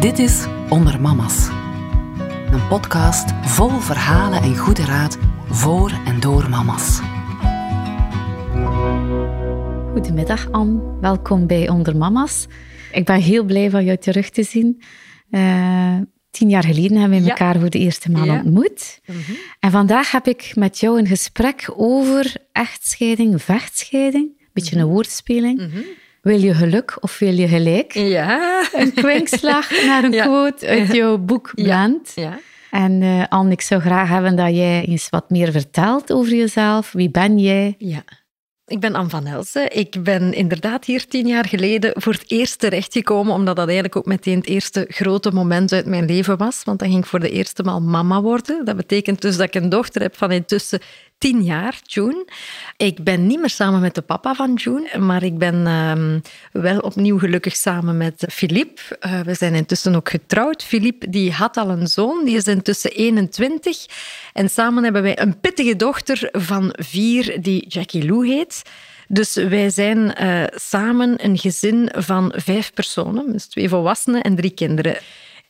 Dit is Onder Mama's. Een podcast vol verhalen en goede raad voor en door mama's. Goedemiddag Anne, welkom bij Onder Mama's. Ik ben heel blij van jou terug te zien. Uh, tien jaar geleden hebben we elkaar voor de eerste maal ontmoet. Mhm. En vandaag heb ik met jou een gesprek over echtscheiding, vechtscheiding. Een beetje een mhm. woordspeling. Mhm. Wil je geluk of wil je gelijk? Ja. Een kwinkslag naar een quote uit jouw boek Blend. Ja. En uh, Anne, ik zou graag hebben dat jij eens wat meer vertelt over jezelf. Wie ben jij? Ja. Ik ben Anne van Helsen. Ik ben inderdaad hier tien jaar geleden voor het eerst terechtgekomen, omdat dat eigenlijk ook meteen het eerste grote moment uit mijn leven was. Want dan ging ik voor de eerste maal mama worden. Dat betekent dus dat ik een dochter heb van intussen tien jaar, June. Ik ben niet meer samen met de papa van June, maar ik ben ehm, wel opnieuw gelukkig samen met Philippe. Uh, we zijn intussen ook getrouwd. Philippe die had al een zoon, die is intussen 21. En samen hebben wij een pittige dochter van vier, die Jackie Lou heet. Dus wij zijn uh, samen een gezin van vijf personen, dus twee volwassenen en drie kinderen.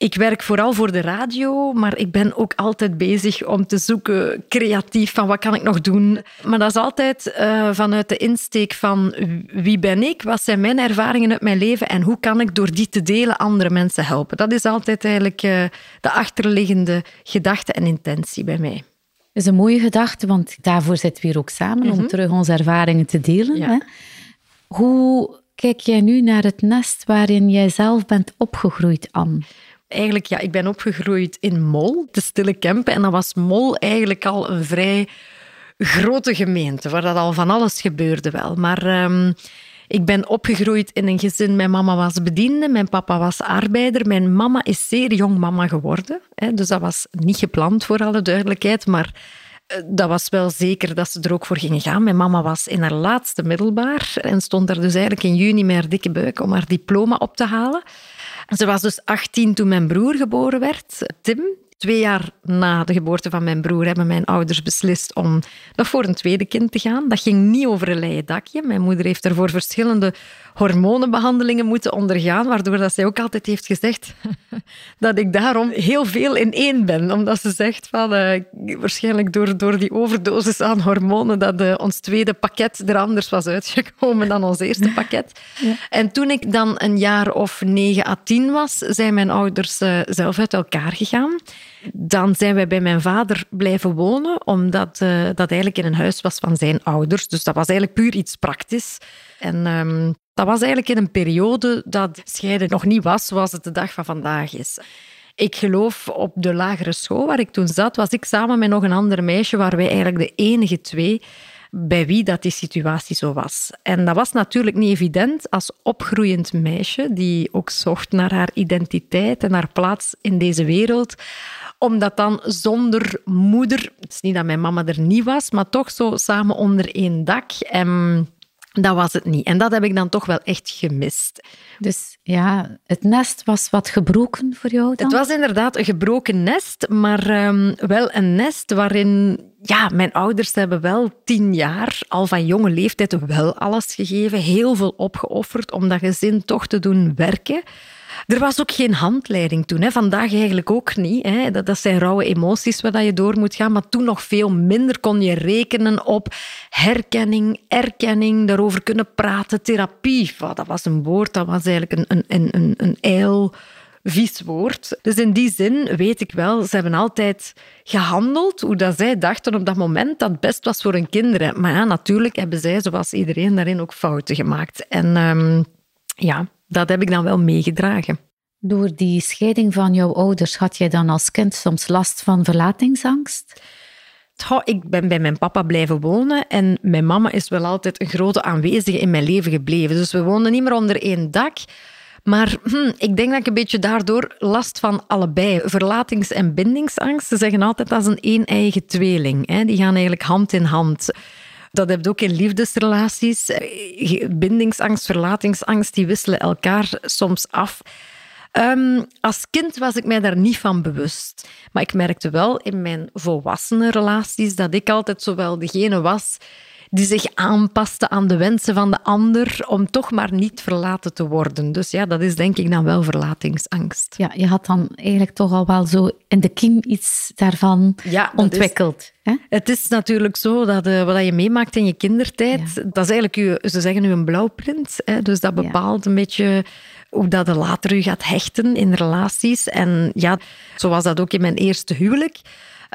Ik werk vooral voor de radio, maar ik ben ook altijd bezig om te zoeken creatief van wat kan ik nog doen. Maar dat is altijd uh, vanuit de insteek van wie ben ik, wat zijn mijn ervaringen uit mijn leven en hoe kan ik door die te delen andere mensen helpen. Dat is altijd eigenlijk uh, de achterliggende gedachte en intentie bij mij. Dat is een mooie gedachte, want daarvoor zitten we hier ook samen om mhm. terug onze ervaringen te delen. Hè? Hoe kijk jij nu naar het nest waarin jij zelf bent opgegroeid, Anne? Eigenlijk, ja, ik ben opgegroeid in Mol, de Stille Kempen. En dat was Mol eigenlijk al een vrij grote gemeente, waar dat al van alles gebeurde wel. Maar um, ik ben opgegroeid in een gezin. Mijn mama was bediende, mijn papa was arbeider. Mijn mama is zeer jong mama geworden. Hè, dus dat was niet gepland, voor alle duidelijkheid. Maar eh, dat was wel zeker dat ze er ook voor gingen gaan. Mijn mama was in haar laatste middelbaar en stond er dus eigenlijk in juni met haar dikke buik om haar diploma op te halen. Ze was dus 18 toen mijn broer geboren werd, Tim. Twee jaar na de geboorte van mijn broer hebben mijn ouders beslist om nog voor een tweede kind te gaan. Dat ging niet over een leien dakje. Mijn moeder heeft ervoor verschillende hormonenbehandelingen moeten ondergaan, waardoor dat zij ook altijd heeft gezegd dat ik daarom heel veel in één ben. Omdat ze zegt van, uh, waarschijnlijk door, door die overdosis aan hormonen, dat uh, ons tweede pakket er anders was uitgekomen dan ons eerste pakket. Ja. En toen ik dan een jaar of negen à tien was, zijn mijn ouders uh, zelf uit elkaar gegaan. Dan zijn wij bij mijn vader blijven wonen, omdat uh, dat eigenlijk in een huis was van zijn ouders. Dus dat was eigenlijk puur iets praktisch. En um, dat was eigenlijk in een periode dat scheiden nog niet was zoals het de dag van vandaag is. Ik geloof op de lagere school waar ik toen zat, was ik samen met nog een ander meisje, waar wij eigenlijk de enige twee bij wie dat die situatie zo was. En dat was natuurlijk niet evident als opgroeiend meisje, die ook zocht naar haar identiteit en haar plaats in deze wereld, om dat dan zonder moeder, het is niet dat mijn mama er niet was, maar toch zo samen onder één dak. En dat was het niet. En dat heb ik dan toch wel echt gemist. Dus ja, het nest was wat gebroken voor jou dan? Het was inderdaad een gebroken nest, maar um, wel een nest waarin... Ja, mijn ouders hebben wel tien jaar, al van jonge leeftijd, wel alles gegeven. Heel veel opgeofferd om dat gezin toch te doen werken. Er was ook geen handleiding toen. Hè. Vandaag eigenlijk ook niet. Hè. Dat, zijn rauwe emoties waar je door moet gaan. Maar toen nog veel minder kon je rekenen op herkenning, erkenning, daarover kunnen praten, therapie. dat was een woord, dat was eigenlijk een, een, een, een eil vies woord. Dus in die zin weet ik wel, ze hebben altijd gehandeld hoe dat zij dachten op dat moment dat het best was voor hun kinderen. Maar ja, natuurlijk hebben zij, zoals iedereen, daarin ook fouten gemaakt. En um, ja, dat heb ik dan wel meegedragen. Door die scheiding van jouw ouders had jij dan als kind soms last van verlatingsangst? ik ben bij mijn papa blijven wonen en mijn mama is wel altijd een grote aanwezige in mijn leven gebleven. Dus we woonden niet meer onder één dak. Maar hm, ik denk dat ik een beetje daardoor last van allebei. Verlatings- en bindingsangst. Ze zeggen altijd dat is een een-eigen tweeling. Hè. Die gaan eigenlijk hand in hand. Dat heb je ook in liefdesrelaties. Bindingsangst, verlatingsangst, die wisselen elkaar soms af. Um, als kind was ik mij daar niet van bewust. Maar ik merkte wel in mijn volwassene relaties dat ik altijd zowel degene was die zich aanpaste aan de wensen van de ander om toch maar niet verlaten te worden. Dus ja, dat is denk ik dan wel verlatingsangst. Ja, je had dan eigenlijk toch al wel zo in de kiem iets daarvan ontwikkeld. hè? Het is natuurlijk zo dat uh, wat je meemaakt in je kindertijd, dat is eigenlijk, je, ze zeggen nu een blauwprint. Hè? Dus dat bepaalt een beetje hoe dat er later u gaat hechten in relaties. En ja, zo was dat ook in mijn eerste huwelijk.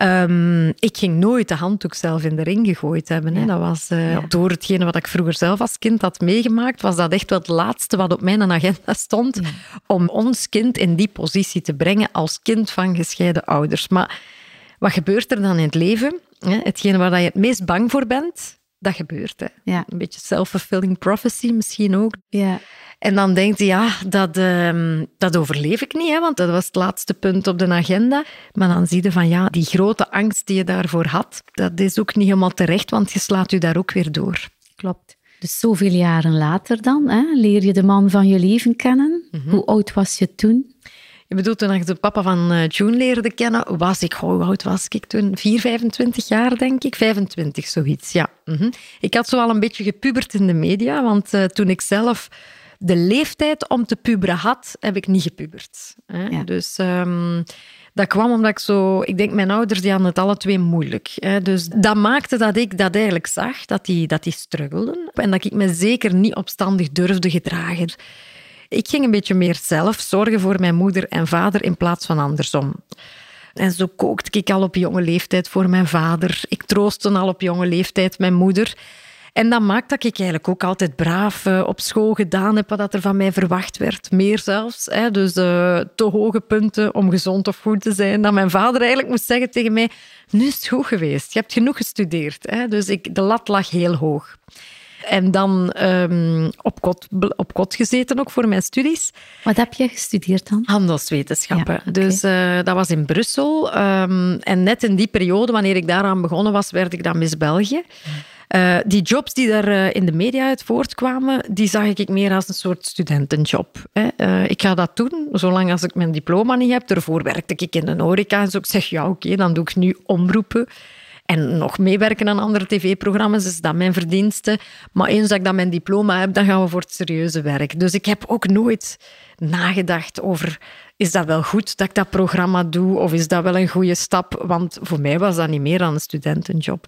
Um, ik ging nooit de handdoek zelf in de ring gegooid hebben. Hè. Dat was uh, door hetgene wat ik vroeger zelf als kind had meegemaakt, was dat echt wel het laatste wat op mijn agenda stond om ons kind in die positie te brengen als kind van gescheiden ouders. Maar wat gebeurt er dan in het leven? Hetgene waar je het meest bang voor bent, dat gebeurt. Hè. Een beetje self-fulfilling prophecy misschien ook. Ja. En dan denkt hij, ja, dat, uh, dat overleef ik niet, hè, want dat was het laatste punt op de agenda. Maar dan zie je van, ja, die grote angst die je daarvoor had, dat is ook niet helemaal terecht, want je slaat je daar ook weer door. Klopt. Dus zoveel jaren later dan, hè, leer je de man van je leven kennen. Mhm. Hoe oud was je toen? Je bedoelt, toen ik de papa van uh, June leerde kennen, was ik, hoe oud was ik toen? 4, 25 jaar, denk ik. 25, zoiets, ja. Mhm. Ik had zo al een beetje gepubert in de media, want uh, toen ik zelf de leeftijd om te puberen had, heb ik niet gepubert. Hè? Dus um, dat kwam omdat ik zo... Ik denk, mijn ouders die hadden het alle twee moeilijk. Hè? Dus dat maakte dat ik dat eigenlijk zag, dat die, dat die struggelden. En dat ik me zeker niet opstandig durfde gedragen. Ik ging een beetje meer zelf zorgen voor mijn moeder en vader in plaats van andersom. En zo kookte ik al op jonge leeftijd voor mijn vader. Ik troostte al op jonge leeftijd mijn moeder. En dat maakt dat ik eigenlijk ook altijd braaf uh, op school gedaan heb wat er van mij verwacht werd. Meer zelfs. Hè. Dus uh, te hoge punten om gezond of goed te zijn. Dat mijn vader eigenlijk moest zeggen tegen mij, nu is het goed geweest. Je hebt genoeg gestudeerd. Hè. Dus ik, de lat lag heel hoog. En dan um, op, kot, op kot gezeten ook voor mijn studies. Wat heb je gestudeerd dan? Handelswetenschappen. Dus uh, dat was in Brussel. Um, en net in die periode, wanneer ik daaraan begonnen was, werd ik dan Miss België. Uh, die jobs die daar uh, in de media uit voortkwamen, die zag ik meer als een soort studentenjob. Hè. Uh, ik ga dat doen, zolang als ik mijn diploma niet heb. Daarvoor werkte ik in de horeca. En zo ik zeg, ja oké, okay, dan doe ik nu omroepen. En nog meewerken aan andere tv-programma's, is dat mijn verdienste. Maar eens dat ik dan mijn diploma heb, dan gaan we voor het serieuze werk. Dus ik heb ook nooit nagedacht over is dat wel goed dat ik dat programma doe of is dat wel een goede stap? Want voor mij was dat niet meer dan een studentenjob.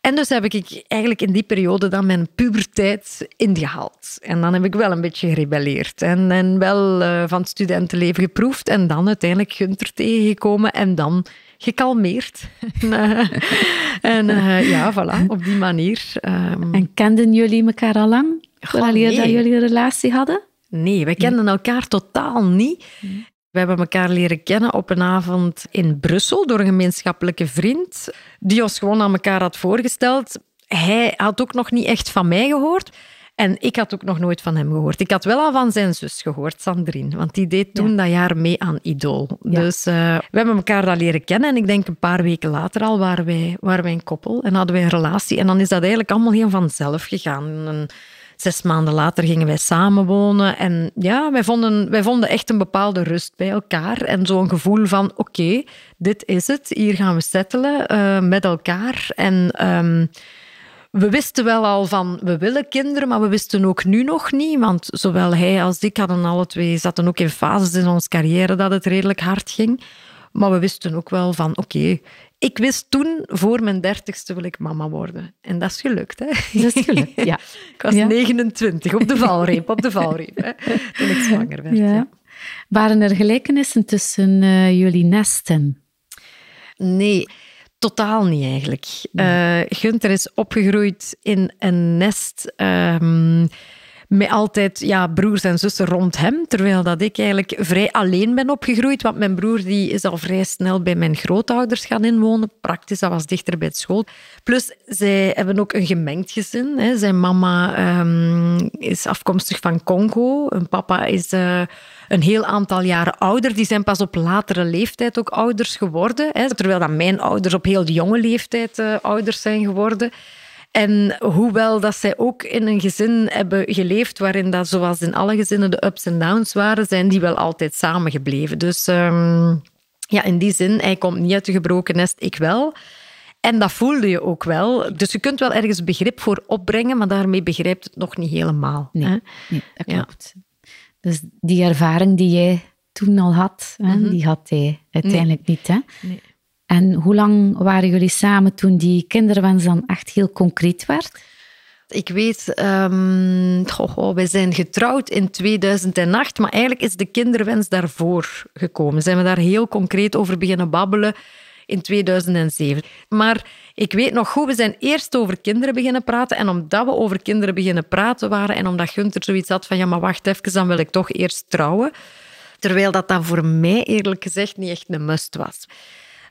En dus heb ik eigenlijk in die periode dan mijn puberteit ingehaald. En dan heb ik wel een beetje gerebelleerd. En, en wel uh, van het studentenleven geproefd. En dan uiteindelijk Gunther tegengekomen. En dan gekalmeerd. en uh, ja, voilà, op die manier. Um... En kenden jullie elkaar al lang? Nee. dat jullie een relatie hadden? Nee, wij kenden elkaar totaal niet. We hebben elkaar leren kennen op een avond in Brussel door een gemeenschappelijke vriend, die ons gewoon aan elkaar had voorgesteld. Hij had ook nog niet echt van mij gehoord. En ik had ook nog nooit van hem gehoord. Ik had wel al van zijn zus gehoord, Sandrine. Want die deed toen dat jaar mee aan Idol. Dus uh, we hebben elkaar daar leren kennen. En ik denk een paar weken later al waren wij, waren wij een koppel. En hadden wij een relatie. En dan is dat eigenlijk allemaal heel vanzelf gegaan. Zes maanden later gingen wij samenwonen. En ja, wij vonden, wij vonden echt een bepaalde rust bij elkaar. En zo'n gevoel van, oké, dit is het. Hier gaan we settelen uh, met elkaar. En... Um, we wisten wel al van, we willen kinderen, maar we wisten ook nu nog niet. Want zowel hij als ik hadden alle twee, zaten ook in fases in onze carrière dat het redelijk hard ging. Maar we wisten ook wel van, oké, ik wist toen, voor mijn dertigste wil ik mama worden. En dat is gelukt, hè? Dat is gelukt, ja. ik was 29, op de valreep, op de valreep. Hè, toen ik zwanger werd, ja. ja. Waren er gelijkenissen tussen uh, jullie nesten? Nee, totaal niet eigenlijk. Nee. Uh, Gunther is opgegroeid in een nest... Um, met altijd ja, broers en zussen rond hem, terwijl dat ik eigenlijk vrij alleen ben opgegroeid, want mijn broer die is al vrij snel bij mijn grootouders gaan inwonen. Praktisch, dat was dichter bij het school. Plus, zij hebben ook een gemengd gezin. Hè. Zijn mama um, is afkomstig van Congo. Hun papa is... Uh, een heel aantal jaren ouder. Die zijn pas op latere leeftijd ook ouders geworden. Hè, terwijl dat mijn ouders op heel jonge leeftijd uh, ouders zijn geworden. En hoewel dat zij ook in een gezin hebben geleefd waarin dat, zoals in alle gezinnen, de ups en downs waren, zijn die wel altijd samengebleven. Dus um, ja, in die zin, hij komt niet uit de gebroken nest, ik wel. En dat voelde je ook wel. Dus je kunt wel ergens begrip voor opbrengen, maar daarmee begrijpt het nog niet helemaal. Nee, nee dat klopt. Dus die ervaring die jij toen al had, hè, mhm. die had hij uiteindelijk niet. Hè? Nee. En hoe lang waren jullie samen toen die kinderwens dan echt heel concreet werd? Ik weet, um, wij zijn getrouwd in 2008, maar eigenlijk is de kinderwens daarvoor gekomen. Zijn we daar heel concreet over beginnen babbelen in 2007. Maar ik weet nog goed, we zijn eerst over kinderen beginnen praten. En omdat we over kinderen beginnen praten waren en omdat Gunther zoiets had van ja, maar wacht even, dan wil ik toch eerst trouwen. Terwijl dat dan voor mij eerlijk gezegd niet echt een must was.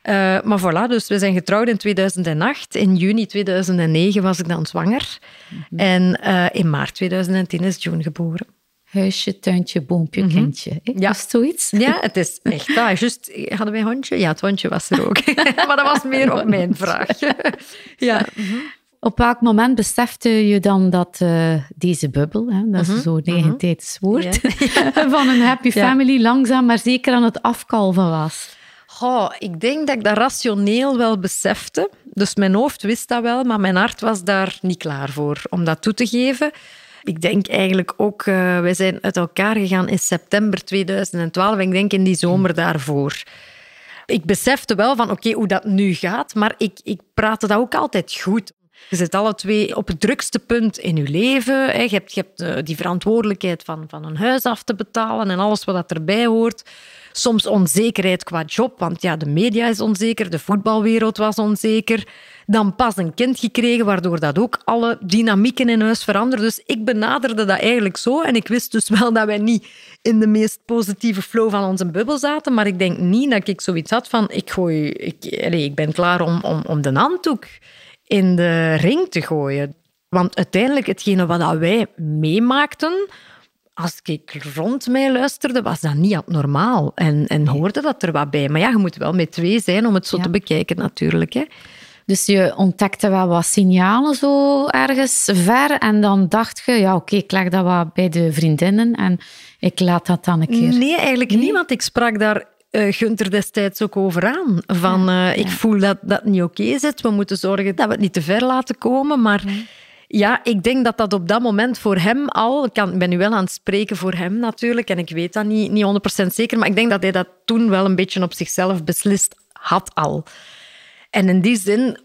Uh, maar voilà, dus we zijn getrouwd in 2008. In juni 2009 was ik dan zwanger. Mhm. En uh, in maart 2010 is June geboren. Huisje, tuintje, boompje, mm -hmm. kindje. Ja. Was zoiets? Ja, het is echt dat. Just, hadden wij een hondje? Ja, het hondje was er ook. maar dat was meer op mijn vraag. ja. Op welk moment besefte je dan dat uh, deze bubbel, hè, dat is mm zo'n negentijds woord, van een happy family langzaam maar zeker aan het afkalven was? Oh, ik denk dat ik dat rationeel wel besefte. Dus mijn hoofd wist dat wel, maar mijn hart was daar niet klaar voor om dat toe te geven. Ik denk eigenlijk ook, uh, wij zijn uit elkaar gegaan in september 2012 en ik denk in die zomer daarvoor. Ik besefte wel van oké, hoe dat nu gaat, maar ik, ik praatte dat ook altijd goed. Je zit alle twee op het drukste punt in je leven. Je hebt, je hebt eh, die verantwoordelijkheid van, van een huis af te betalen en alles wat erbij hoort. Soms onzekerheid qua job, want ja, de media is onzeker, de voetbalwereld was onzeker. Dan pas een kind gekregen, waardoor dat ook alle dynamieken in huis veranderden. Dus ik benaderde dat eigenlijk zo. En ik wist dus wel dat wij niet in de meest positieve flow van onze bubbel zaten. Maar ik denk niet dat ik zoiets had van, ik, gooi, ik, ik ben klaar om, om, om de handdoek in de ring te gooien. Want uiteindelijk, hetgene wat wij meemaakten, als ik rond mij luisterde, was dat niet abnormaal. En, en hoorde dat er wat bij. Maar ja, je moet wel met twee zijn om het zo te bekijken natuurlijk. Hè. Dus je ontdekte wel wat signalen zo ergens ver. En dan dacht je, ja oké, ik leg dat wat bij de vriendinnen en ik laat dat dan een keer. Nee, eigenlijk niet, want ik sprak daar uh, Gunther destijds ook over aan. Van, uh, ik voel dat dat niet oké zit. We moeten zorgen dat we het niet te ver laten komen. Maar ja, ik denk dat dat op dat moment voor hem al... Ik, kan, ik ben nu wel aan het spreken voor hem natuurlijk. En ik weet dat niet, niet 100% zeker. Maar ik denk dat hij dat toen wel een beetje op zichzelf beslist had al. En in die zin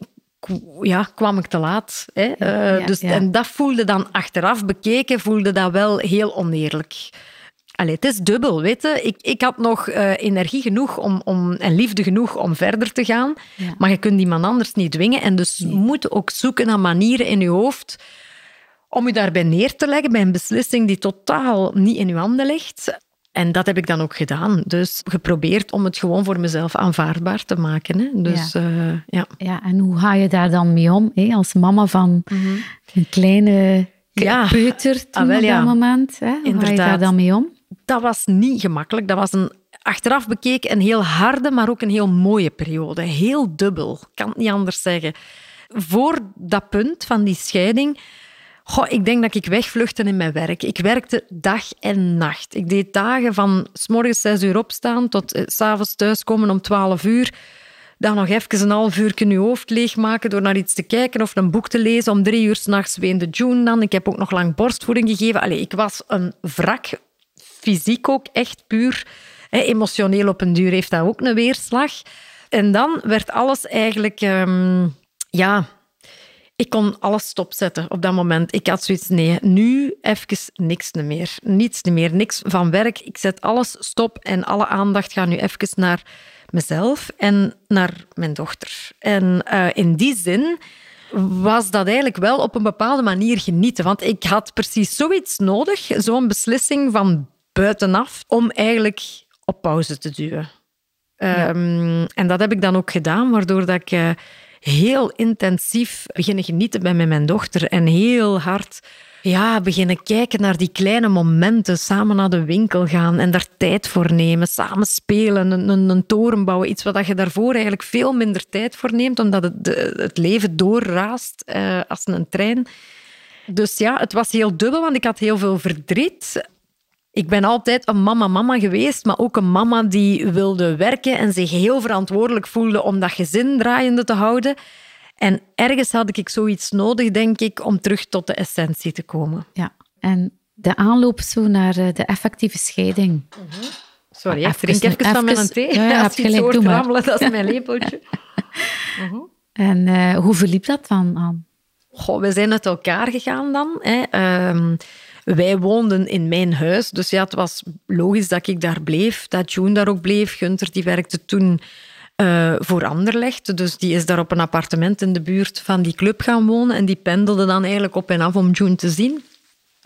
ja, kwam ik te laat. Hè. Uh, dus, En dat voelde dan achteraf bekeken, voelde dat wel heel oneerlijk. Allee, het is dubbel, weet je. Ik, ik had nog uh, energie genoeg om, om, en liefde genoeg om verder te gaan. Maar je kunt iemand anders niet dwingen. En dus nee. moet ook zoeken naar manieren in je hoofd om je daarbij neer te leggen bij een beslissing die totaal niet in je handen ligt. En dat heb ik dan ook gedaan. Dus geprobeerd om het gewoon voor mezelf aanvaardbaar te maken. Hè. Dus, ja. Uh, ja. ja, en hoe ga je daar dan mee om? Hè? Als mama van mm -hmm. een kleine ja. peuter toen ah, wel, op dat moment. Hè? Hoe Inderdaad. ga je daar dan mee om? dat was niet gemakkelijk. Dat was een, achteraf bekeken een heel harde, maar ook een heel mooie periode. Heel dubbel, kan het niet anders zeggen. Voor dat punt van die scheiding... Goh, ik denk dat ik wegvluchtte in mijn werk. Ik werkte dag en nacht. Ik deed dagen van s morgens zes uur opstaan tot eh, s s'avonds thuiskomen om twaalf uur. Dan nog even een half uur je hoofd leegmaken door naar iets te kijken of een boek te lezen. Om drie uur s'nachts weende June dan. Ik heb ook nog lang borstvoeding gegeven. Allee, ik was een wrak fysiek ook echt puur. Emotioneel op een duur heeft dat ook een weerslag. En dan werd alles eigenlijk... Um, ja, ik kon alles stopzetten op dat moment. Ik had zoiets, nee, nu even niks meer. Niets meer, niks van werk. Ik zet alles stop en alle aandacht gaat nu even naar mezelf en naar mijn dochter. En uh, in die zin was dat eigenlijk wel op een bepaalde manier genieten. Want ik had precies zoiets nodig, zo'n beslissing van buitenaf om eigenlijk op pauze te duwen. Um, en dat heb ik dan ook gedaan, waardoor dat ik uh, heel intensief beginnen genieten met mijn dochter en heel hard ja, beginnen kijken naar die kleine momenten, samen naar de winkel gaan en daar tijd voor nemen, samen spelen, een, een, een toren bouwen, iets wat je daarvoor eigenlijk veel minder tijd voor neemt, omdat het, het leven doorraast uh, als een trein. Dus ja, het was heel dubbel, want ik had heel veel verdriet. Ik ben altijd een mama-mama geweest, maar ook een mama die wilde werken en zich heel verantwoordelijk voelde om dat gezin draaiende te houden. En ergens had ik zoiets nodig, denk ik, om terug tot de essentie te komen. Ja, en de aanloop zo naar eh, de effectieve scheiding. Mhm. Sorry, ik drink even, van mijn thee. Ja, ja, Als je gelijk, doe maar. dat is mijn lepeltje. uh En uh, hoe verliep dat dan aan? Goh, we zijn uit elkaar gegaan dan. Hè. Um, wij woonden in mijn huis, dus ja, het was logisch dat ik daar bleef, dat June daar ook bleef. Gunther die werkte toen uh, voor Anderlecht, dus die is daar op een appartement in de buurt van die club gaan wonen en die pendelde dan eigenlijk op en af om June te zien.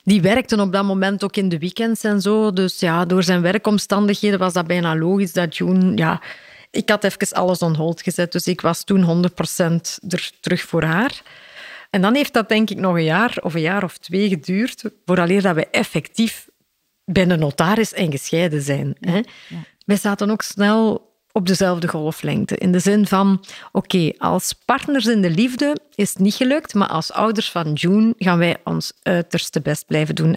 Die werkte op dat moment ook in de weekends en zo, dus ja, door zijn werkomstandigheden was dat bijna logisch dat June... Ja, ik had even alles on hold gezet, dus ik was toen 100% er terug voor haar. En dan heeft dat denk ik nog een jaar of een jaar of twee geduurd, vooraleer dat we effectief bij de notaris en gescheiden zijn. Hè? Wij zaten ook snel op dezelfde golflengte. In de zin van, oké, als partners in de liefde is het niet gelukt, maar als ouders van June gaan wij ons uiterste best blijven doen.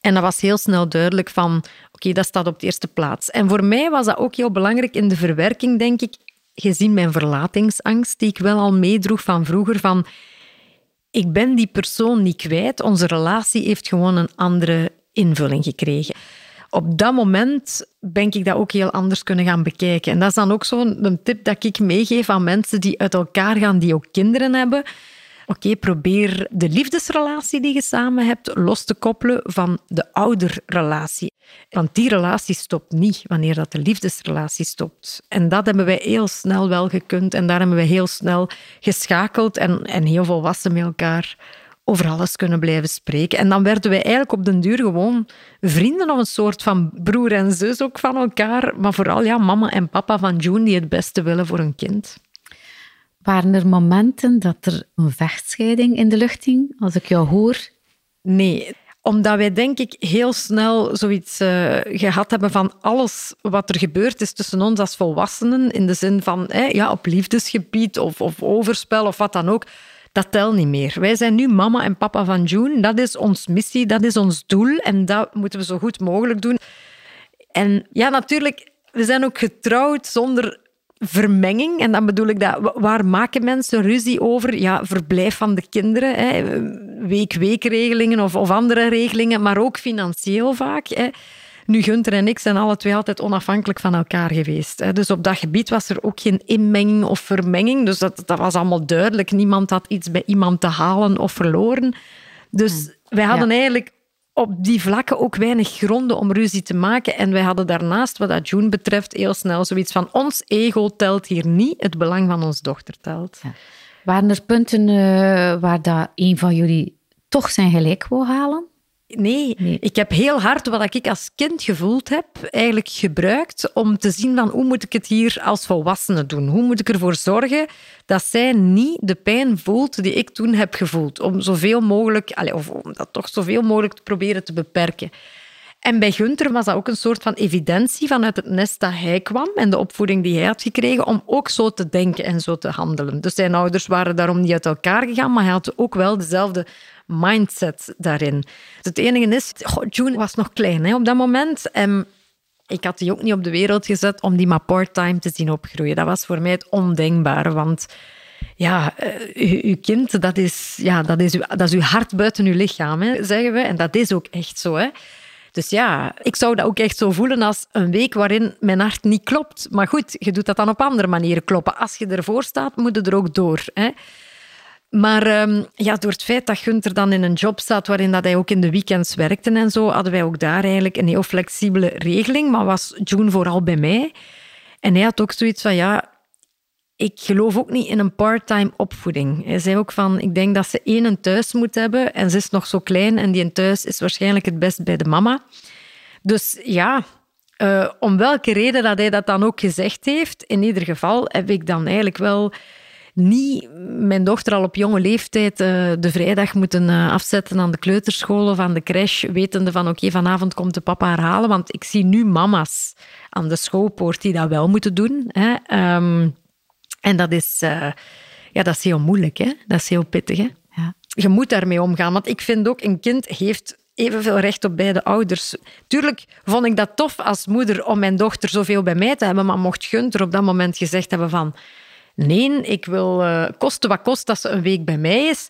En dat was heel snel duidelijk van, oké, dat staat op de eerste plaats. En voor mij was dat ook heel belangrijk in de verwerking, denk ik, gezien mijn verlatingsangst, die ik wel al meedroeg van vroeger, van ik ben die persoon niet kwijt. Onze relatie heeft gewoon een andere invulling gekregen. Op dat moment ben ik dat ook heel anders kunnen gaan bekijken. En dat is dan ook zo'n tip dat ik meegeef aan mensen die uit elkaar gaan, die ook kinderen hebben. Oké, probeer de liefdesrelatie die je samen hebt los te koppelen van de ouderrelatie. Want die relatie stopt niet wanneer dat de liefdesrelatie stopt. En dat hebben wij heel snel wel gekund en daar hebben we heel snel geschakeld en, en heel volwassen met elkaar over alles kunnen blijven spreken. En dan werden wij eigenlijk op den duur gewoon vrienden of een soort van broer en zus ook van elkaar. Maar vooral ja, mama en papa van June die het beste willen voor hun kind. Waren er momenten dat er een vechtscheiding in de lucht hing, als ik jou hoor? Nee, omdat wij denk ik heel snel zoiets uh, gehad hebben van alles wat er gebeurd is tussen ons als volwassenen, in de zin van ja, op liefdesgebied of, of overspel of wat dan ook, dat telt niet meer. Wij zijn nu mama en papa van June. Dat is ons missie, dat is ons doel en dat moeten we zo goed mogelijk doen. En ja, natuurlijk, we zijn ook getrouwd zonder vermenging. En dan bedoel ik dat, waar maken mensen ruzie over? Ja, verblijf van de kinderen, week-weekregelingen of, of andere regelingen, maar ook financieel vaak. Hè. Nu, Gunther en ik zijn alle twee altijd onafhankelijk van elkaar geweest. Hè. Dus op dat gebied was er ook geen inmenging of vermenging. Dus dat, dat was allemaal duidelijk. Niemand had iets bij iemand te halen of verloren. Dus hmm. wij hadden eigenlijk op die vlakken ook weinig gronden om ruzie te maken. En wij hadden daarnaast, wat dat June betreft, heel snel zoiets van ons ego telt hier niet, het belang van ons dochter telt. Waren er punten uh, waar dat een van jullie toch zijn gelijk wou halen? Nee, ik heb heel hard wat ik als kind gevoeld heb, eigenlijk gebruikt om te zien van hoe moet ik het hier als volwassene doen? Hoe moet ik ervoor zorgen dat zij niet de pijn voelt die ik toen heb gevoeld? Om zoveel mogelijk, of om dat toch zoveel mogelijk te proberen te beperken. En bij Gunther was dat ook een soort van evidentie vanuit het nest dat hij kwam en de opvoeding die hij had gekregen om ook zo te denken en zo te handelen. Dus zijn ouders waren daarom niet uit elkaar gegaan, maar hij had ook wel dezelfde mindset daarin. Het enige is, June was nog klein hè, op dat moment. En ik had die ook niet op de wereld gezet om die maar part-time te zien opgroeien. Dat was voor mij het ondenkbare, want ja, uh, uw kind, dat is, ja, dat, is uw, dat is uw hart buiten uw lichaam, hè, zeggen we. En dat is ook echt zo. Hè. Dus ja, ik zou dat ook echt zo voelen als een week waarin mijn hart niet klopt. Maar goed, je doet dat dan op andere manieren kloppen. Als je ervoor staat, moet je er ook door. Hè. Maar ehm, ja, door het feit dat Gunther dan in een job zat waarin dat hij ook in de weekends werkte en zo, hadden wij ook daar eigenlijk een heel flexibele regeling. Maar was June vooral bij mij. En hij had ook zoiets van, ja, ik geloof ook niet in een part-time opvoeding. Hij zei ook van, ik denk dat ze één thuis moet hebben en ze is nog zo klein en die een thuis is waarschijnlijk het best bij de mama. Dus ja, uh, om welke reden dat hij dat dan ook gezegd heeft, in ieder geval heb ik dan eigenlijk wel niet mijn dochter al op jonge leeftijd uh, de vrijdag moeten uh, afzetten aan de kleuterschool of aan de crash, wetende van oké, vanavond komt de papa haar halen. Want ik zie nu mama's aan de schoolpoort die dat wel moeten doen. Hè. Um, en dat is, uh, ja, dat is heel moeilijk, hè? dat is heel pittig. Hè? Ja. Je moet daarmee omgaan, want ik vind ook, een kind heeft evenveel recht op beide ouders. Tuurlijk vond ik dat tof als moeder om mijn dochter zoveel bij mij te hebben, maar mocht Gunther op dat moment gezegd hebben van Nee, ik wil uh, kosten wat kost dat ze een week bij mij is.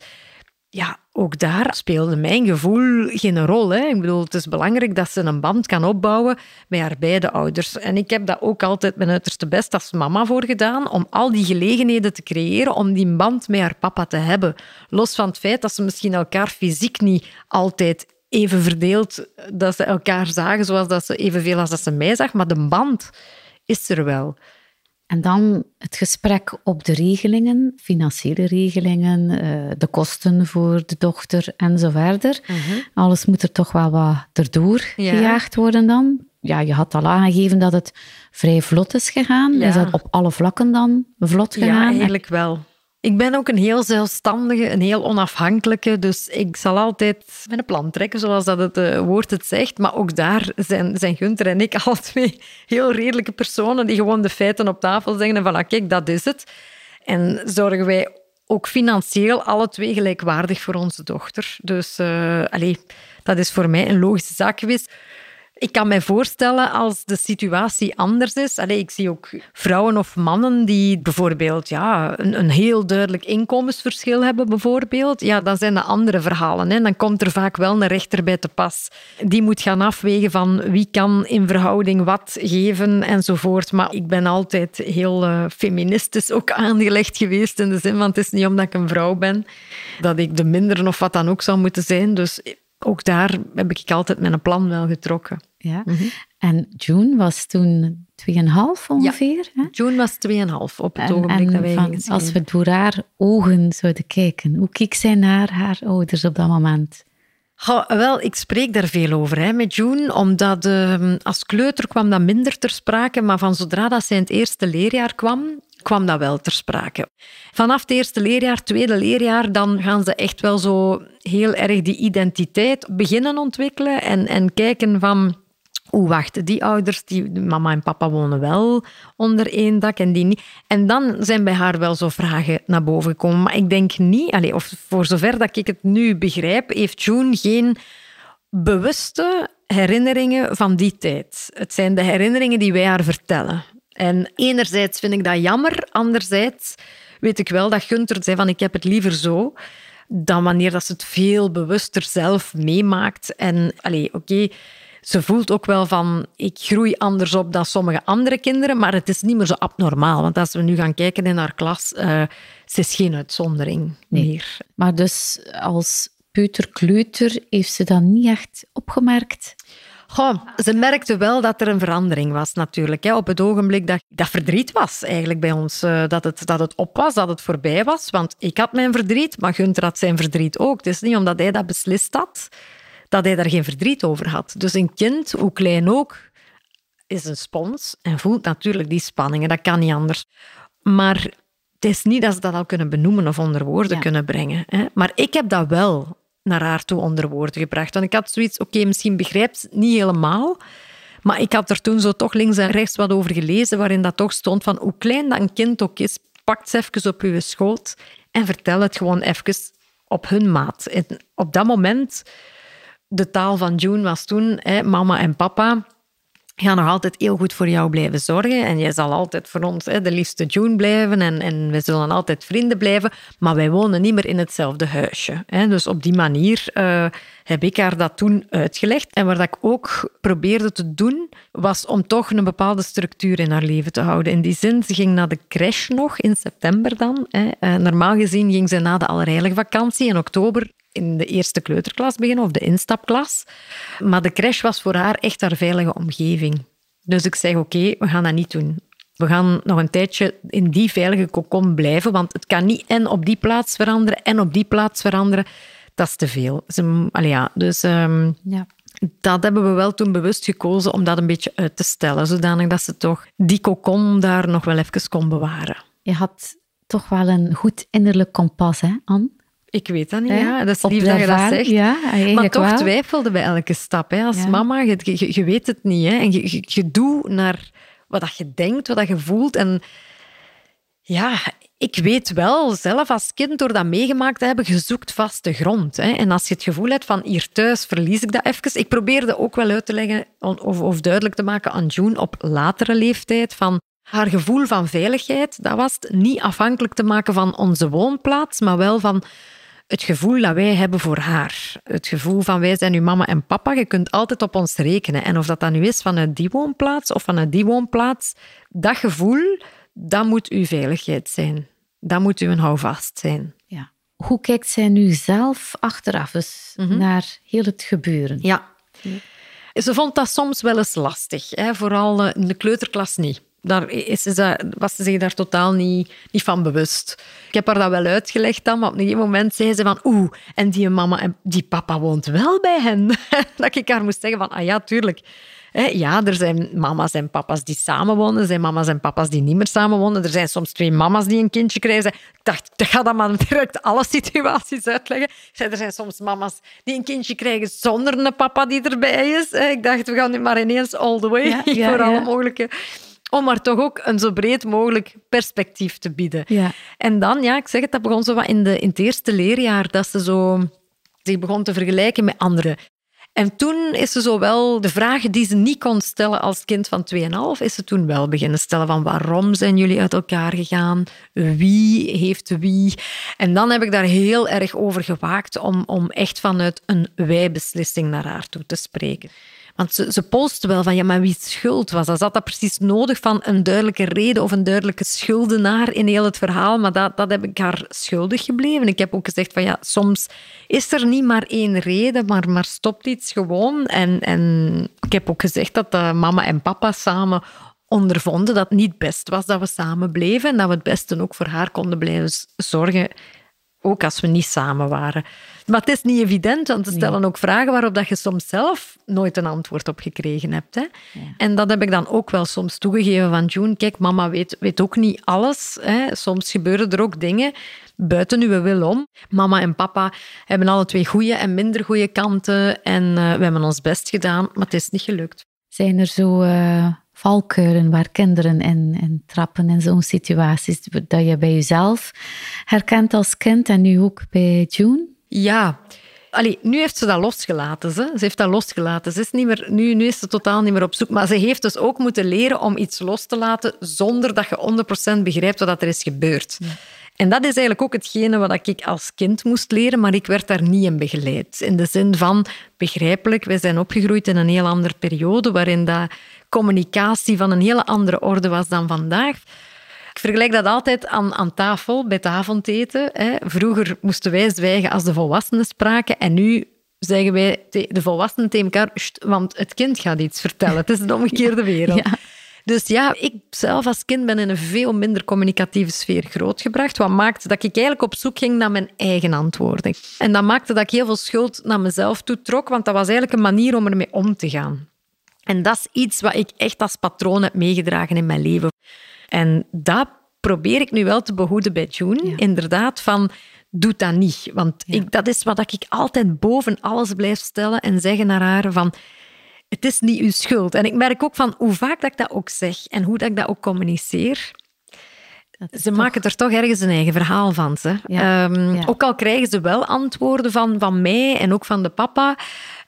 Ja, ook daar speelde mijn gevoel geen rol. Hè. Ik bedoel, het is belangrijk dat ze een band kan opbouwen met haar beide ouders. En ik heb dat ook altijd mijn uiterste best als mama voor gedaan, om al die gelegenheden te creëren om die band met haar papa te hebben. Los van het feit dat ze misschien elkaar fysiek niet altijd even verdeeld, dat ze elkaar zagen zoals dat ze evenveel als dat ze mij zag, maar de band is er wel. En dan het gesprek op de regelingen, financiële regelingen, eh, de kosten voor de dochter en zo verder. Mhm. Alles moet er toch wel wat erdoor gejaagd worden dan. Ja, je had al aangegeven dat het vrij vlot is gegaan. Is dat op alle vlakken dan vlot gegaan? Ja, eigenlijk wel. Ik ben ook een heel zelfstandige, een heel onafhankelijke. Dus ik zal altijd mijn plan trekken, zoals dat het uh, woord het zegt. Maar ook daar zijn, zijn Gunther en ik al twee heel redelijke personen die gewoon de feiten op tafel zeggen van, ah, kijk, dat is het. En zorgen wij ook financieel alle twee gelijkwaardig voor onze dochter. Dus uh, dat is voor mij een logische zaak geweest. Ik kan mij voorstellen als de situatie anders is. Allee, ik zie ook vrouwen of mannen die bijvoorbeeld ja, een, een heel duidelijk inkomensverschil hebben. Bijvoorbeeld. Ja, dan zijn dat andere verhalen. Hè. Dan komt er vaak wel een rechter bij te pas. Die moet gaan afwegen van wie kan in verhouding wat geven enzovoort. Maar ik ben altijd heel uh, feministisch ook aangelegd geweest. In de zin van het is niet omdat ik een vrouw ben dat ik de minderen of wat dan ook zou moeten zijn. Dus ook daar heb ik altijd mijn plan wel getrokken. Ja. Mhm. En June was toen 2,5 ongeveer? Ja, June was 2,5 op het ogenblik dat wij van, Als we door haar ogen zouden kijken, hoe keek zij naar haar ouders op dat moment? wel, ik spreek daar veel over hè, met June, omdat uh, als kleuter kwam dat minder ter sprake, maar van zodra dat zij in het eerste leerjaar kwam, kwam dat wel ter sprake. Vanaf het eerste leerjaar, tweede leerjaar, dan gaan ze echt wel zo heel erg die identiteit beginnen ontwikkelen en, en kijken van... Hoe wacht, die ouders, die, mama en papa wonen wel onder één dak en die niet. En dan zijn bij haar wel zo vragen naar boven gekomen. Maar ik denk niet, allez, of voor zover dat ik het nu begrijp, heeft June geen bewuste herinneringen van die tijd. Het zijn de herinneringen die wij haar vertellen. En enerzijds vind ik dat jammer, anderzijds weet ik wel dat Gunther zei van ik heb het liever zo dan wanneer dat ze het veel bewuster zelf meemaakt. En oké, ze voelt ook wel van ik groei anders op dan sommige andere kinderen, maar het is niet meer zo abnormaal. Want als we nu gaan kijken in haar klas, uh, ze is geen uitzondering meer. Maar dus als peuterkleuter heeft ze dat niet echt opgemerkt? Goh, ze merkte wel dat er een verandering was natuurlijk. Hè. Op het ogenblik dat dat verdriet was eigenlijk bij ons. Eh, dat, het, dat het op was, dat het voorbij was. Want ik had mijn verdriet, maar Gunther had zijn verdriet ook. Het is niet omdat hij dat beslist had, dat hij daar geen verdriet over had. Dus een kind, hoe klein ook, is een spons en voelt natuurlijk die spanningen. Dat kan niet anders. Maar het is niet dat ze dat al kunnen benoemen of onder woorden kunnen brengen. Hè. Maar ik heb dat wel naar haar toe onder woorden gebracht. Want ik had zoiets, oké, misschien begrijpt het niet helemaal, maar ik had er toen zo toch links en rechts wat over gelezen, waarin dat toch stond van hoe klein dat een kind ook is, pak ze even op uw schoot en vertel het gewoon even op hun maat. En op dat moment, de taal van June was toen hè, mama en papa gaan nog altijd heel goed voor jou blijven zorgen. En jij zal altijd voor ons hè, de liefste June blijven. En, en we zullen altijd vrienden blijven. Maar wij wonen niet meer in hetzelfde huisje. Hè. Dus op die manier uh, heb ik haar dat toen uitgelegd. En wat ik ook probeerde te doen, was om toch een bepaalde structuur in haar leven te houden. In die zin, ze ging naar de crash nog in september dan. Hè. Uh, normaal gezien ging ze na de allerheilige vakantie in oktober in de eerste kleuterklas beginnen, of de instapklas. Maar de crash was voor haar echt haar veilige omgeving. Dus ik zeg, oké, we gaan dat niet doen. We gaan nog een tijdje in die veilige kokon blijven, want het kan niet en op die plaats veranderen en op die plaats veranderen. Dat is te veel. ja, dus um, ja. dat hebben we wel toen bewust gekozen om dat een beetje uit te stellen, zodanig dat ze toch die kokon daar nog wel even kon bewaren. Je had toch wel een goed innerlijk kompas, hè, Anne? Ik weet dat niet, ja. Dat is lief dat je dat zegt. Ja, maar toch twijfelde bij elke stap. Hè. Als mama, je, je, je, weet het niet. Hè. En je, je, je doet naar wat dat je denkt, wat dat je voelt. En ja, ik weet wel, zelf als kind, door dat meegemaakt te hebben, je zoekt vaste grond. Hè. En als je het gevoel hebt van hier thuis verlies ik dat even. Ik probeerde ook wel uit te leggen of, of duidelijk te maken aan June op latere leeftijd van Haar gevoel van veiligheid, dat was niet afhankelijk te maken van onze woonplaats, maar wel van het gevoel dat wij hebben voor haar. Het gevoel van wij zijn uw mama en papa, je kunt altijd op ons rekenen. En of dat dan nu is vanuit die woonplaats of vanuit die woonplaats, dat gevoel, dat moet uw veiligheid zijn. Dat moet uw houvast zijn. Ja. Hoe kijkt zij nu zelf achteraf eens mhm. naar heel het gebeuren? Ja. Ze vond dat soms wel eens lastig, hè? vooral eh, in de kleuterklas niet daar is ze, was ze zich daar totaal niet, niet van bewust. Ik heb haar dat wel uitgelegd dan, maar op een gegeven moment zei ze van oeh, en die mama en die papa woont wel bij hen. dat ik haar moest zeggen van, ah ja, tuurlijk. Ja, er zijn mama's en papa's die samenwonen. Er zijn mama's en papa's die niet meer samenwonen. Er zijn soms twee mama's die een kindje krijgen. Ik dacht, ik ga dat maar direct alle situaties uitleggen. Er zijn soms mama's die een kindje krijgen zonder een papa die erbij is. Ik dacht, we gaan nu maar ineens all the way voor alle mogelijke om maar toch ook een zo breed mogelijk perspectief te bieden. Ja. En dan, ja, ik zeg het, dat begon zo wat in, de, in het eerste leerjaar, dat ze zo zich begon te vergelijken met anderen. En toen is ze zo wel de vragen die ze niet kon stellen als kind van 2,5, is ze toen wel beginnen stellen van waarom zijn jullie uit elkaar gegaan? Wie heeft wie? En dan heb ik daar heel erg over gewaakt om, om echt vanuit een wij-beslissing naar haar toe te spreken. Want ze, ze wel van, ja, maar wie schuld was dat? Zat dat precies nodig van een duidelijke reden of een duidelijke schuldenaar in heel het verhaal? Maar dat, dat heb ik haar schuldig gebleven. Ik heb ook gezegd van, ja, soms is er niet maar één reden, maar, maar stopt iets gewoon. En, en ik heb ook gezegd dat mama en papa samen ondervonden dat het niet best was dat we samen bleven en dat we het beste ook voor haar konden blijven zorgen, ook als we niet samen waren. Maar het is niet evident, want ze stellen ook vragen waarop dat je soms zelf nooit een antwoord op gekregen hebt. Hè? En dat heb ik dan ook wel soms toegegeven van June. Kijk, mama weet, weet ook niet alles. Hè? Soms gebeuren er ook dingen buiten uw wil om. Mama en papa hebben alle twee goede en minder goede kanten. En uh, we hebben ons best gedaan, maar het is niet gelukt. Zijn er zo uh, valkuilen waar kinderen en, en trappen in zo'n situaties dat je bij jezelf herkent als kind en nu ook bij June? Ja. Allee, nu heeft ze dat losgelaten. Ze, ze heeft dat losgelaten. Ze is niet meer, nu, nu is ze totaal niet meer op zoek. Maar ze heeft dus ook moeten leren om iets los te laten zonder dat je 100% begrijpt wat er is gebeurd. En dat is eigenlijk ook hetgene wat ik als kind moest leren, maar ik werd daar niet in begeleid. In de zin van, begrijpelijk, wij zijn opgegroeid in een heel andere periode waarin dat communicatie van een hele andere orde was dan vandaag. Ik vergelijk dat altijd aan, aan tafel, bij het avondeten. Hè. Vroeger moesten wij zwijgen als de volwassenen spraken en nu zeggen wij de volwassenen tegen elkaar, want het kind gaat iets vertellen. Het is de omgekeerde wereld. Dus ja, ik zelf als kind ben in een veel minder communicatieve sfeer grootgebracht, wat maakte dat ik eigenlijk op zoek ging naar mijn eigen antwoorden. En dat maakte dat ik heel veel schuld naar mezelf toe trok, want dat was eigenlijk een manier om ermee om te gaan. En dat is iets wat ik echt als patroon heb meegedragen in mijn leven. En dat probeer ik nu wel te behoeden bij June. Inderdaad, van doe dat niet. Want ik, dat is wat ik altijd boven alles blijf stellen en zeggen naar haar van het is niet uw schuld. En ik merk ook van hoe vaak dat ik dat ook zeg en hoe dat ik dat ook communiceer. Ze maken er toch ergens een eigen verhaal van. Ze. Ehm, ook al krijgen ze wel antwoorden van, van mij en ook van de papa,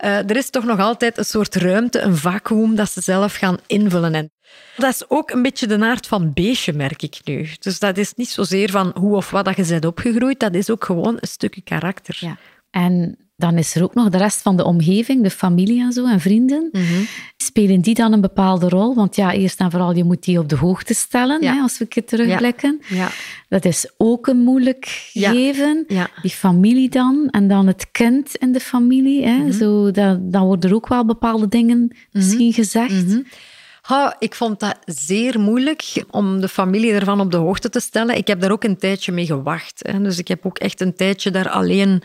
uh, er is toch nog altijd een soort ruimte, een vacuüm dat ze zelf gaan invullen. En dat is ook een beetje de aard van beestje, merk ik nu. Dus dat is niet zozeer van hoe of wat dat je bent opgegroeid, dat is ook gewoon een stukje karakter. Ja. En dan is er ook nog de rest van de omgeving, de familie en zo, en vrienden. Mhm. Spelen die dan een bepaalde rol? Want ja, eerst en vooral, je moet die op de hoogte stellen, hè, als we het terugblikken. Ja. Dat is ook een moeilijk gegeven. Die familie dan, en dan het kind in de familie. Hè. Mhm. zo, dat, dan worden er ook wel bepaalde dingen mhm. misschien gezegd. Ha, ik vond dat zeer moeilijk om de familie ervan op de hoogte te stellen. Ik heb daar ook een tijdje mee gewacht. Hè. Dus ik heb ook echt een tijdje daar alleen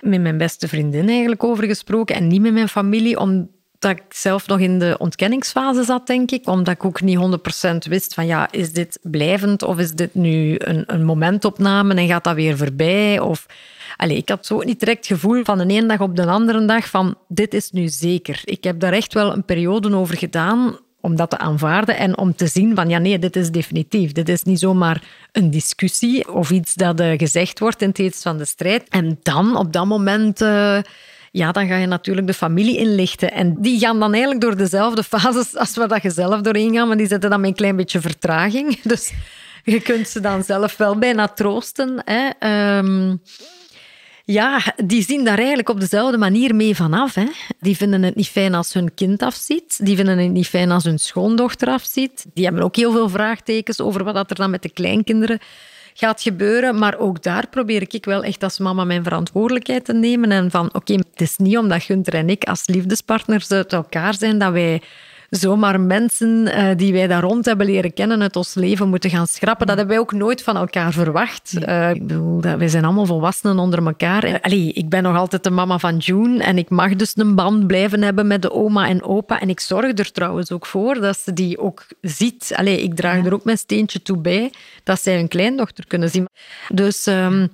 met mijn beste vriendin eigenlijk over gesproken en niet met mijn familie, omdat ik zelf nog in de ontkenningsfase zat, denk ik. Omdat ik ook niet 100% wist van, ja, is dit blijvend of is dit nu een, een momentopname en gaat dat weer voorbij? Of... Allee, ik had zo niet direct het gevoel van de ene dag op de andere dag van, dit is nu zeker. Ik heb daar echt wel een periode over gedaan om dat te aanvaarden en om te zien van ja, nee, dit is definitief. Dit is niet zomaar een discussie of iets dat uh, gezegd wordt in het van de strijd. En dan, op dat moment... Uh, ja, dan ga je natuurlijk de familie inlichten. En die gaan dan eigenlijk door dezelfde fases als waar dat je zelf doorheen gaat, maar die zetten dan met een klein beetje vertraging. Dus je kunt ze dan zelf wel bijna troosten. Hè. Ehm, ja, die zien daar eigenlijk op dezelfde manier mee vanaf. Hè. Die vinden het niet fijn als hun kind afziet. Die vinden het niet fijn als hun schoondochter afziet. Die hebben ook heel veel vraagtekens over wat er dan met de kleinkinderen gaat gebeuren. Maar ook daar probeer ik wel echt als mama mijn verantwoordelijkheid te nemen. En van, oké, het is niet omdat Gunther en ik als liefdespartners uit elkaar zijn dat wij zomaar mensen uh, die wij daar rond hebben leren kennen uit ons leven moeten gaan schrappen. Dat hebben wij ook nooit van elkaar verwacht. Uh, ik bedoel, wij zijn allemaal volwassenen onder elkaar. Allee, ik ben nog altijd de mama van June en ik mag dus een band blijven hebben met de oma en opa. En ik zorg er trouwens ook voor dat ze die ook ziet. Allee, ik draag er ook mijn steentje toe bij dat zij hun kleindochter kunnen zien. Dus... Um,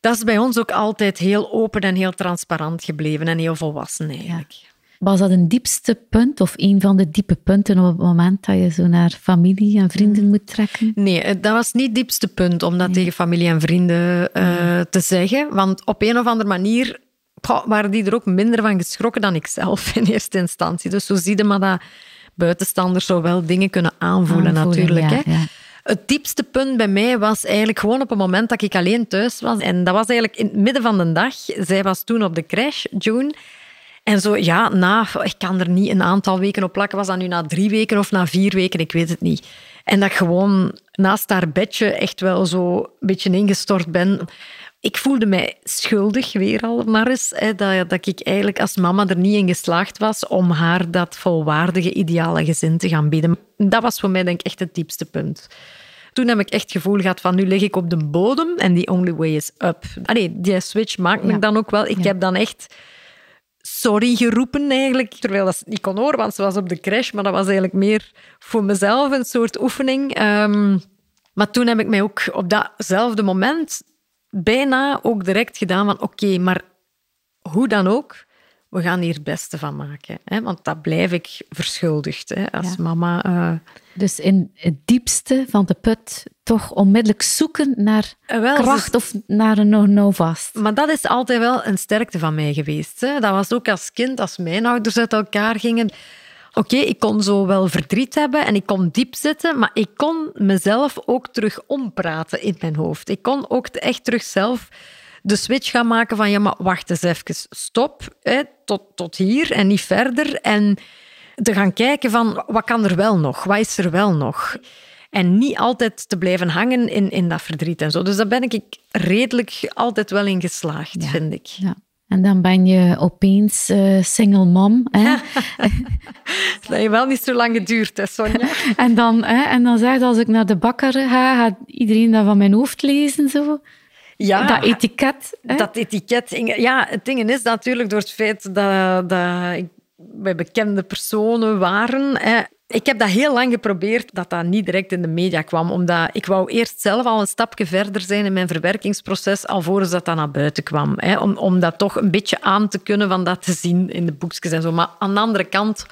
dat is bij ons ook altijd heel open en heel transparant gebleven en heel volwassen eigenlijk. Was dat een diepste punt of een van de diepe punten op het moment dat je zo naar familie en vrienden mm. moet trekken? Nee, eh, dat was niet het diepste punt om dat tegen familie en vrienden uh, te zeggen. Want op een of andere manier waren die er ook minder van geschrokken dan ik zelf in eerste instantie. Dus zo zie je maar dat buitenstanders zo wel dingen kunnen aanvoelen, natuurlijk. hè. Ja. Het diepste punt bij mij was eigenlijk gewoon op het moment dat ik alleen thuis was. En dat was eigenlijk in het midden van de dag. Zij was toen op de crash, June. En zo, ja, na, ik kan er niet een aantal weken op plakken. Was dat nu na drie weken of na vier weken? Ik weet het niet. En dat ik gewoon naast haar bedje echt wel zo een beetje ingestort ben. Ik voelde mij schuldig, weer al maar eens, hè, dat, dat ik eigenlijk als mama er niet in geslaagd was om haar dat volwaardige, ideale gezin te gaan bieden. Dat was voor mij denk ik echt het diepste punt. Toen heb ik echt het gevoel gehad van nu lig ik op de bodem en the only way is up. Allee, die switch maakt me dan ook wel. Ik heb dan echt sorry geroepen eigenlijk. Terwijl dat niet kon horen, want ze was op de crash. Maar dat was eigenlijk meer voor mezelf een soort oefening. Ehm, maar toen heb ik mij ook op datzelfde moment bijna ook direct gedaan van oké, maar hoe dan ook, we gaan hier het beste van maken. Hè? Want dat blijf ik verschuldigd hè, als mama. Uh... Dus in het diepste van de put toch onmiddellijk zoeken naar eh, kracht of naar een no-no vast. Maar dat is altijd wel een sterkte van mij geweest. Hè? Dat was ook als kind, als mijn ouders uit elkaar gingen. Oké, ik kon zo wel verdriet hebben en ik kon diep zitten, maar ik kon mezelf ook terug ompraten in mijn hoofd. Ik kon ook echt terug zelf de switch gaan maken van ja, maar wacht eens even, stop, hè, tot, tot hier en niet verder. En te gaan kijken van wat kan er wel nog, wat is er wel nog. En niet altijd te blijven hangen in, in dat verdriet en zo. Dus daar ben ik redelijk altijd wel in geslaagd, vind ik. Ja. En dan ben je opeens uh, single mom. Hè? dat heeft wel niet zo lang geduurd, hè, Sonja. en, dan, hè, en dan zeg je, als ik naar de bakker ga, gaat iedereen dat van mijn hoofd lezen. Zo. Ja, dat etiket. Dat etiket. Ja, het ding is natuurlijk door het feit dat, dat ik bij bekende personen waren. Hè. Ik heb dat heel lang geprobeerd dat dat niet direct in de media kwam, omdat ik wou eerst zelf al een stapje verder zijn in mijn verwerkingsproces, alvorens dat dat naar buiten kwam. Hè. Om, om dat toch een beetje aan te kunnen van dat te zien in de boekjes en zo. Maar aan de andere kant...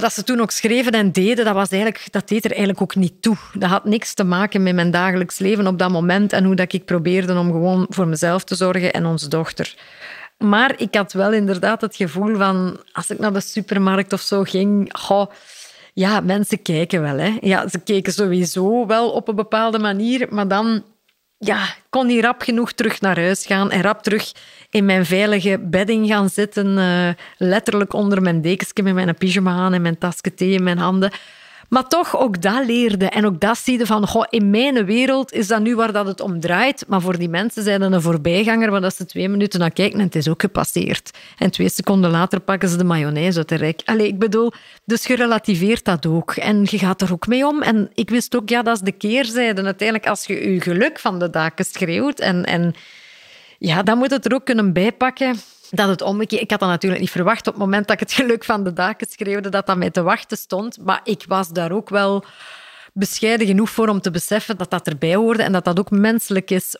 Wat ze toen ook schreven en deden, dat, was eigenlijk, dat deed er eigenlijk ook niet toe. Dat had niks te maken met mijn dagelijks leven op dat moment en hoe dat ik probeerde om gewoon voor mezelf te zorgen en onze dochter. Maar ik had wel inderdaad het gevoel van, als ik naar de supermarkt of zo ging, ja, mensen kijken wel. Hè. Ja, ze keken sowieso wel op een bepaalde manier, maar dan ja, kon niet rap genoeg terug naar huis gaan en rap terug in mijn veilige bedding gaan zitten, uh, letterlijk onder mijn dekensje met mijn pyjama aan en mijn tasje thee in mijn handen. Maar toch, ook dat leerde. En ook dat zie je van, goh, in mijn wereld is dat nu waar dat het om draait. Maar voor die mensen zijn een voorbijganger, waar dat ze twee minuten naar kijken en het is ook gepasseerd. En twee seconden later pakken ze de mayonaise uit de rek. Allee, ik bedoel, dus je relativeert dat ook. En je gaat er ook mee om. En ik wist ook, ja, dat is de keerzijde. Uiteindelijk, als je je geluk van de daken schreeuwt en... en ja, dan moet het er ook kunnen bijpakken dat het omgekeerd... Ik had dat natuurlijk niet verwacht op het moment dat ik het geluk van de daken schreeuwde, dat dat mij te wachten stond. Maar ik was daar ook wel bescheiden genoeg voor om te beseffen dat dat erbij hoorde en dat dat ook menselijk is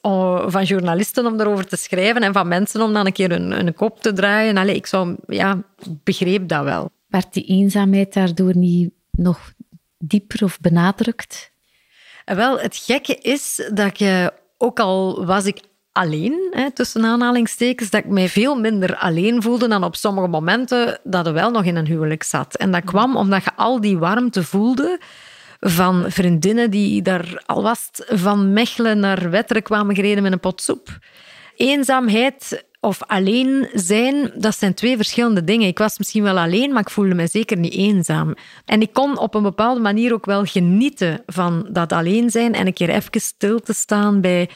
van journalisten om daarover te schrijven en van mensen om dan een keer hun, kop te draaien. Allee, ik zou, ja, begreep dat wel. Werd die eenzaamheid daardoor niet nog dieper of benadrukt? Wel, het gekke is dat ik, ook al was ik alleen, hè, tussen aanhalingstekens, dat ik mij veel minder alleen voelde dan op sommige momenten dat er wel nog in een huwelijk zat. En dat kwam omdat je al die warmte voelde van vriendinnen die daar al was van Mechelen naar Wetteren kwamen gereden met een pot soep. Eenzaamheid of alleen zijn, dat zijn twee verschillende dingen. Ik was misschien wel alleen, maar ik voelde me zeker niet eenzaam. En ik kon op een bepaalde manier ook wel genieten van dat alleen zijn en een keer even stil te staan bij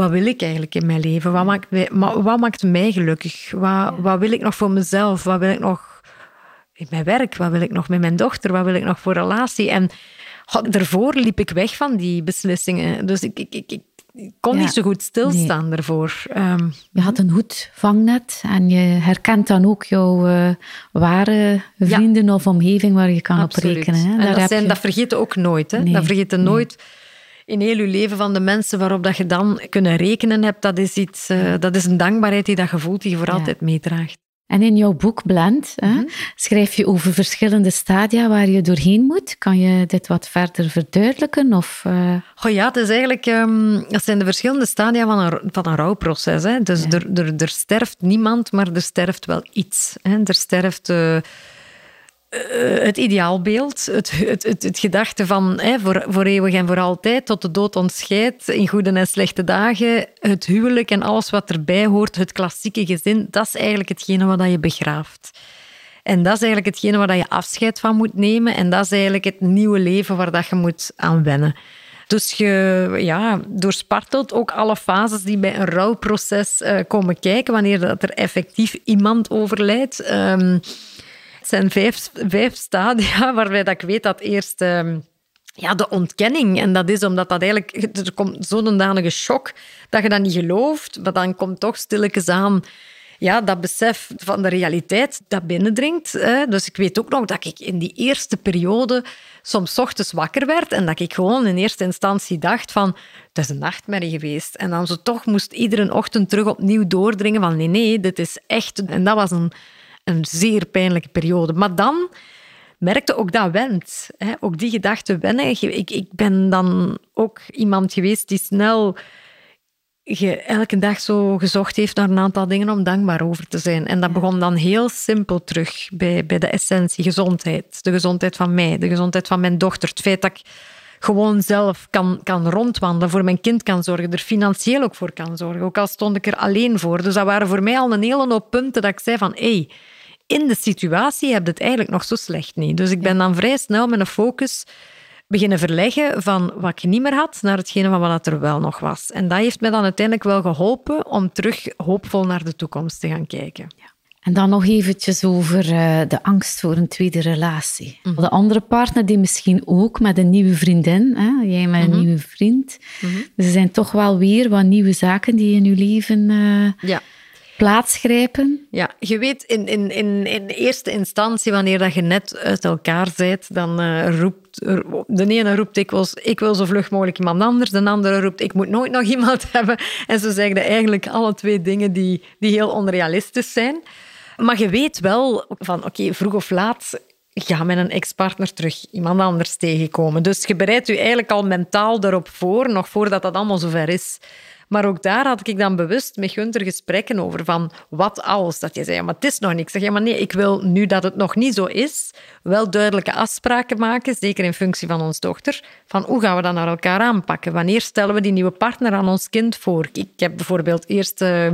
wat wil ik eigenlijk in mijn leven? Wat maakt mij, wat maakt mij gelukkig? Wat, wat wil ik nog voor mezelf? Wat wil ik nog in mijn werk? Wat wil ik nog met mijn dochter? Wat wil ik nog voor relatie? En daarvoor liep ik weg van die beslissingen. Dus ik, ik, ik, ik kon niet zo goed stilstaan nee. daarvoor. Um, je had een goed vangnet en je herkent dan ook jouw uh, ware vrienden ja. of omgeving waar je kan Absoluut. op rekenen. Hè? En dat, zijn, je... dat vergeet je ook nooit. Hè? Nee. Dat vergeet je nooit. Nee in heel je leven van de mensen waarop dat je dan kunnen rekenen hebt, dat is, iets, uh, dat is een dankbaarheid die dat je voelt, die je voor ja. altijd meedraagt. En in jouw boek Blend mm -hmm. schrijf je over verschillende stadia waar je doorheen moet. Kan je dit wat verder verduidelijken? Of, uh... oh ja, het is eigenlijk, um, dat zijn de verschillende stadia van een, van een rouwproces. Hè. Dus ja. er, er, er sterft niemand, maar er sterft wel iets. Hè. Er sterft... Uh, uh, het ideaalbeeld, het, het, het, gedachte van hè, voor, voor eeuwig en voor altijd, tot de dood ontscheidt, in goede en slechte dagen, het huwelijk en alles wat erbij hoort, het klassieke gezin, dat is eigenlijk hetgene wat je begraaft. En dat is eigenlijk hetgene waar je afscheid van moet nemen en dat is eigenlijk het nieuwe leven waar dat je moet aan wennen. Dus je ja, doorspartelt ook alle fases die bij een rouwproces uh, komen kijken, wanneer dat er effectief iemand overlijdt. Um, zijn vijf, stadia waarbij dat ik weet dat eerst... Uh, ja, de ontkenning. En dat is omdat dat eigenlijk... Er komt zo'n danige shock dat je dat niet gelooft. Maar dan komt toch stilletjes aan ja, dat besef van de realiteit dat binnendringt. Dus ik weet ook nog dat ik in die eerste periode soms ochtends wakker werd en dat ik gewoon in eerste instantie dacht van het is een nachtmerrie geweest. En dan zo toch moest iedere ochtend terug opnieuw doordringen van nee, nee, dit is echt... En dat was een een zeer pijnlijke periode. Maar dan merkte ook dat went. Hè? Ook die gedachten wennen. Ik, ik ben dan ook iemand geweest die snel je elke dag zo gezocht heeft naar een aantal dingen om dankbaar over te zijn. En dat begon dan heel simpel terug bij, bij de essentie, gezondheid. De gezondheid van mij, de gezondheid van mijn dochter. Het feit dat ik gewoon zelf kan, kan rondwandelen, voor mijn kind kan zorgen, er financieel ook voor kan zorgen. Ook al stond ik er alleen voor. Dus dat waren voor mij al een hele hoop punten dat ik zei van, hé, hey, in de situatie heb je het eigenlijk nog zo slecht niet. Dus ik ben dan vrij snel met een focus beginnen verleggen van wat ik niet meer had naar hetgene van wat er wel nog was. En dat heeft mij dan uiteindelijk wel geholpen om terug hoopvol naar de toekomst te gaan kijken. En dan nog eventjes over uh, de angst voor een tweede relatie. Mm -hmm. De andere partner die misschien ook met een nieuwe vriendin, hè? jij met een mm -hmm. nieuwe vriend. Mm -hmm. Dus er zijn toch wel weer wat nieuwe zaken die in je leven uh, ja plaatsgrijpen? Ja, je weet in, in, in, in eerste instantie, wanneer dat je net uit elkaar bent, dan uh, roept de ene roept ik wil, ik wil zo vlug mogelijk iemand anders, de andere roept ik moet nooit nog iemand hebben. En ze zeggen eigenlijk alle twee dingen die, die heel onrealistisch zijn. Maar je weet wel van, oké, vroeg of laat ga met een ex-partner terug iemand anders tegenkomen. Dus je bereidt je eigenlijk al mentaal erop voor, nog voordat dat allemaal zover is. Maar ook daar had ik dan bewust met Gunther gesprekken over van wat als. Dat je zei, maar het is nog niks. Ik zeg, ja, maar nee, ik wil nu dat het nog niet zo is, wel duidelijke afspraken maken, zeker in functie van ons dochter, van hoe gaan we dat naar elkaar aanpakken? Wanneer stellen we die nieuwe partner aan ons kind voor? Ik heb bijvoorbeeld eerst... Uh,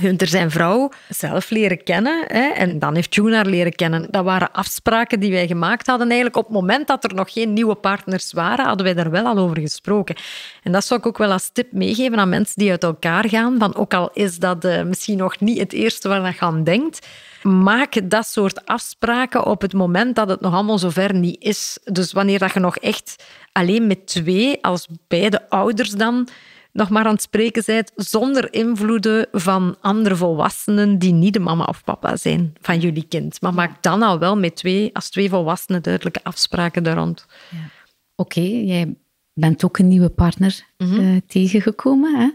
Hunter zijn vrouw zelf leren kennen. Hè, en dan heeft June haar leren kennen. Dat waren afspraken die wij gemaakt hadden. Eigenlijk op het moment dat er nog geen nieuwe partners waren, hadden wij daar wel al over gesproken. En dat zou ik ook wel als tip meegeven aan mensen die uit elkaar gaan. Van, ook al is dat uh, misschien nog niet het eerste waar je aan denkt, maak dat soort afspraken op het moment dat het nog allemaal zover niet is. Dus wanneer dat je nog echt alleen met twee, als beide ouders dan nog maar aan het spreken bent, zonder invloeden van andere volwassenen die niet de mama of papa zijn van jullie kind. Maar maak dan al wel met twee, als twee volwassenen duidelijke afspraken daar rond. Ja. Oké, okay, jij bent ook een nieuwe partner mm -hmm. uh, tegengekomen, hè?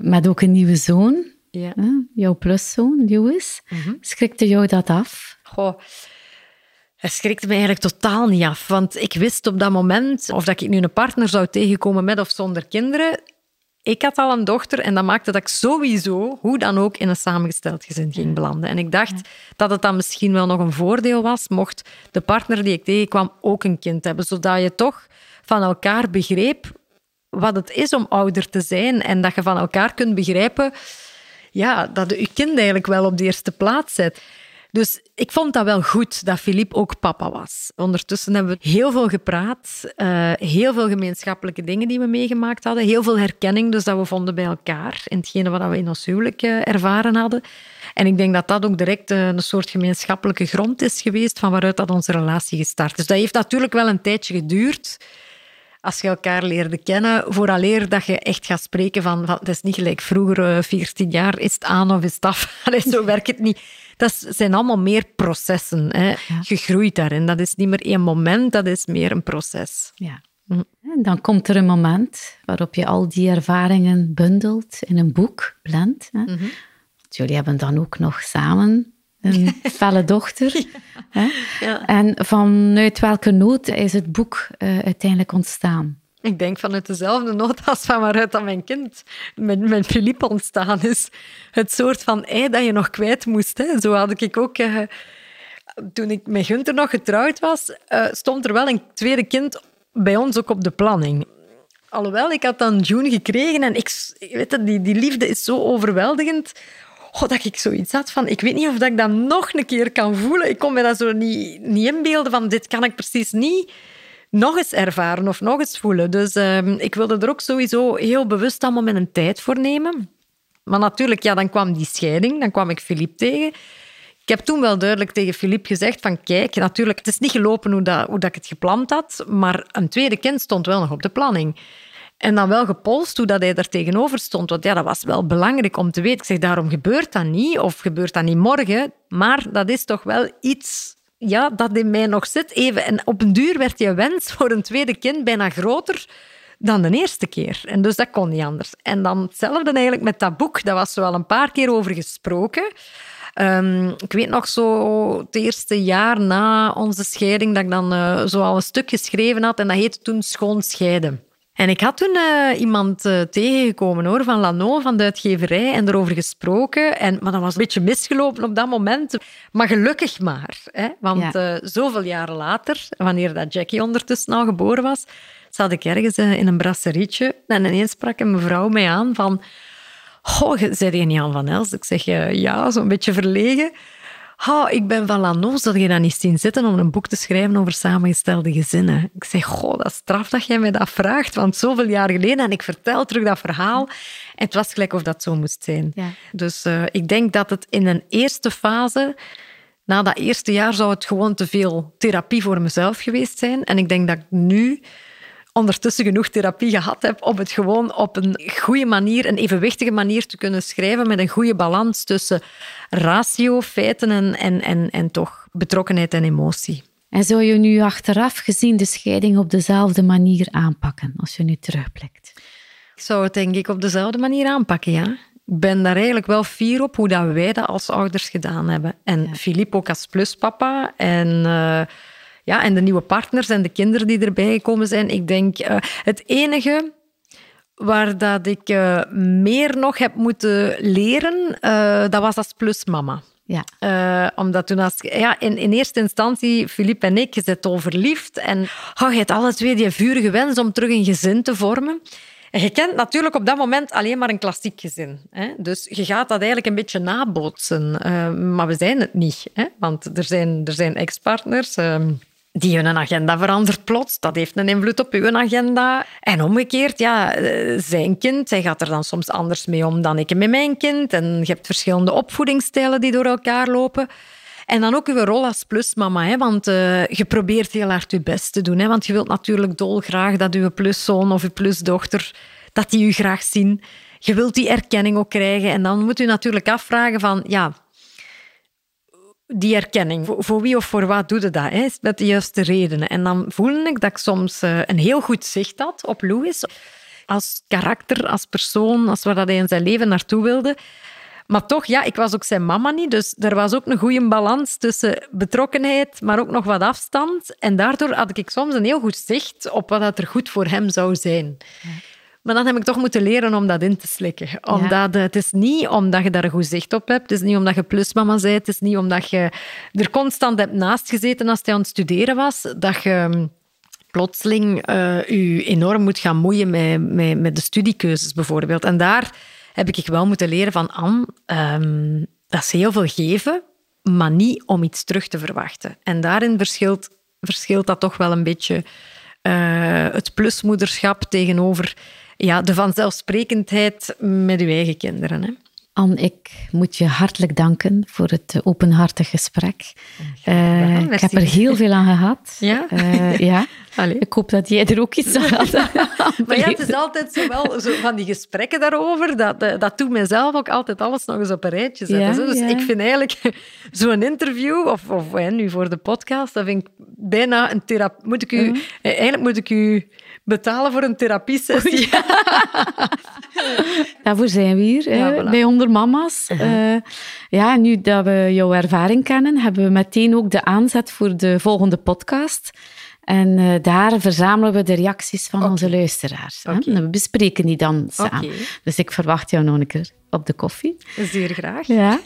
met ook een nieuwe zoon. Ja. Hè? Jouw pluszoon, Lewis. Mm -hmm. Schrikte jou dat af? Goh. Het schrikte me eigenlijk totaal niet af. Want ik wist op dat moment, of dat ik nu een partner zou tegenkomen met of zonder kinderen, ik had al een dochter en dat maakte dat ik sowieso, hoe dan ook, in een samengesteld gezin ging belanden. En ik dacht dat het dan misschien wel nog een voordeel was, mocht de partner die ik tegenkwam ook een kind hebben, zodat je toch van elkaar begreep wat het is om ouder te zijn en dat je van elkaar kunt begrijpen ja, dat je kind eigenlijk wel op de eerste plaats zet. Dus ik vond dat wel goed dat Philippe ook papa was. Ondertussen hebben we heel veel gepraat, uh, heel veel gemeenschappelijke dingen die we meegemaakt hadden, heel veel herkenning dus dat we vonden bij elkaar in hetgene wat we in ons huwelijk uh, ervaren hadden. En ik denk dat dat ook direct uh, een soort gemeenschappelijke grond is geweest van waaruit dat onze relatie gestart is. Dat heeft natuurlijk wel een tijdje geduurd als je elkaar leerde kennen, vooraleer dat je echt gaat spreken van, van het is niet gelijk vroeger, 14 jaar, is het aan of is het af? Allee, zo werkt het niet. Dat zijn allemaal meer processen. Hè. Je groeit daarin. Dat is niet meer één moment, dat is meer een proces. Ja. Hm. En dan komt er een moment waarop je al die ervaringen bundelt in een boek, plant. Hè. Mhm. Jullie hebben dan ook nog samen een felle dochter. Hè? Ja. En vanuit welke nood is het boek uh, uiteindelijk ontstaan? Ik denk vanuit dezelfde nood als van waaruit dat mijn kind, mijn, mijn Philippe, ontstaan is. Het soort van ei dat je nog kwijt moest. Hè. Zo had ik ook... Uh, toen ik met Gunther nog getrouwd was, uh, stond er wel een tweede kind bij ons ook op de planning. Alhoewel, ik had dan June gekregen en ik, weet het, die, die liefde is zo overweldigend oh, dat ik zoiets had van, ik weet niet of dat ik dat nog een keer kan voelen. Ik kon me dat zo niet, niet inbeelden van, dit kan ik precies niet nog eens ervaren of nog eens voelen. Dus uh, ik wilde er ook sowieso heel bewust allemaal met een tijd voor nemen. Maar natuurlijk, ja, dan kwam die scheiding, dan kwam ik Filip tegen. Ik heb toen wel duidelijk tegen Filip gezegd van kijk, natuurlijk, het is niet gelopen hoe, dat, hoe dat ik het gepland had, maar een tweede kind stond wel nog op de planning. En dan wel gepolst hoe dat hij daar tegenover stond. Want ja, dat was wel belangrijk om te weten. Ik zeg, daarom gebeurt dat niet, of gebeurt dat niet morgen. Maar dat is toch wel iets ja, dat in mij nog zit. Even. En op een duur werd je wens voor een tweede kind bijna groter dan de eerste keer. En dus dat kon niet anders. En dan hetzelfde eigenlijk met dat boek. Daar was er wel een paar keer over gesproken. Um, ik weet nog zo het eerste jaar na onze scheiding dat ik dan uh, zo al een stuk geschreven had en dat heette toen Schoon scheiden. En ik had toen uh, iemand uh, tegengekomen hoor, van Lano, van de uitgeverij, en erover gesproken. En, maar dat was een beetje misgelopen op dat moment. Maar gelukkig maar. Hè? Want ja. uh, zoveel jaren later, wanneer dat Jackie ondertussen al geboren was, zat ik ergens in een brasserietje. En ineens sprak een mevrouw mij aan van... Oh, zei je niet aan van Els? Ik zeg, ja, zo'n beetje verlegen. Oh, ik ben van Lanos, dat je dat niet zien zitten om een boek te schrijven over samengestelde gezinnen. Ik zeg, goh, dat is straf dat jij mij dat vraagt, want zoveel jaar geleden, en ik vertel terug dat verhaal, en het was gelijk of dat zo moest zijn. Ja. Dus uh, ik denk dat het in een eerste fase, na dat eerste jaar, zou het gewoon te veel therapie voor mezelf geweest zijn. En ik denk dat ik nu ondertussen genoeg therapie gehad heb om het gewoon op een goede manier, een evenwichtige manier te kunnen schrijven met een goede balans tussen ratio, feiten en, en, en, en toch betrokkenheid en emotie. En zou je nu achteraf gezien de scheiding op dezelfde manier aanpakken als je nu terugblikt? Ik zou het denk ik op dezelfde manier aanpakken, ja. Ik ben daar eigenlijk wel fier op hoe dat wij dat als ouders gedaan hebben. En Filip ook als pluspapa. En... Uh, ja, en de nieuwe partners en de kinderen die erbij gekomen zijn. Ik denk, uh, het enige waar dat ik uh, meer nog heb moeten leren, uh, dat was als plusmama. Ja. omdat toen als, ja, in, in eerste instantie, Filip en ik, je zit al verliefd en oh, je hebt alle twee die vurige wens om terug een gezin te vormen. En je kent natuurlijk op dat moment alleen maar een klassiek gezin. Hè? Dus je gaat dat eigenlijk een beetje nabootsen. maar we zijn het niet. Hè? Want er zijn, er zijn ex-partners ehm, die hun agenda verandert plots. Dat heeft een invloed op uw agenda. En omgekeerd, ja, eh, zijn kind, hij gaat er dan soms anders mee om dan ik met mijn kind. En je hebt verschillende opvoedingsstijlen die door elkaar lopen. En dan ook uw rol als plusmama, hè, want uh, je probeert heel hard je best te doen. Hè, want je wilt natuurlijk dolgraag dat uw pluszoon of uw plusdochter, dat die u graag zien. Je wilt die erkenning ook krijgen. En dan moet u natuurlijk afvragen van, ja, die erkenning. Voor, wie of voor wat doe je dat? Hè? Met de juiste redenen. En dan voelde ik dat ik soms eh, een heel goed zicht had op Louis. Als karakter, als persoon, als waar dat hij in zijn leven naartoe wilde. Maar toch, ja, ik was ook zijn mama niet. Dus er was ook een goede balans tussen betrokkenheid, maar ook nog wat afstand. En daardoor had ik soms een heel goed zicht op wat er goed voor hem zou zijn. Maar dan heb ik toch moeten leren om dat in te slikken. Omdat het is niet omdat je daar een goed zicht op hebt. Het is niet omdat je plusmama bent. Het is niet omdat je er constant hebt naast gezeten als hij aan het studeren was. Dat je plotseling uh, je enorm moet gaan moeien met, met, met de studiekeuzes bijvoorbeeld. En daar heb ik wel moeten leren van Anne, um, dat is heel veel geven, maar niet om iets terug te verwachten. En daarin verschilt, verschilt dat toch wel een beetje uh, het plusmoederschap tegenover ja, de vanzelfsprekendheid met uw eigen kinderen. Hè. Anne, ik moet je hartelijk danken voor het openhartig gesprek. Uh, ik heb er heel veel aan gehad. Ja? Uh, ja. Ik hoop dat jij er ook iets aan had. maar ja, het is altijd zo wel zo van die gesprekken daarover. Dat, eh, dat doet mijzelf ook altijd alles nog eens op een rijtje zetten. Ja, dus ik vind eigenlijk zo'n interview, of, of nu voor de podcast, dat vind ik bijna een therapie. Moet ik u, mm. Eigenlijk moet ik u betalen voor een therapiesessie. Ja. Daarvoor zijn we hier, ja, bij Onder Mama's. Uh -huh. uh, ja, nu dat we jouw ervaring kennen, hebben we meteen ook de aanzet voor de volgende podcast. En uh, daar verzamelen we de reacties van okay. onze luisteraars. Okay. En we bespreken die dan samen. Okay. Dus ik verwacht jou nog een keer op de koffie. Zeer graag. Ja.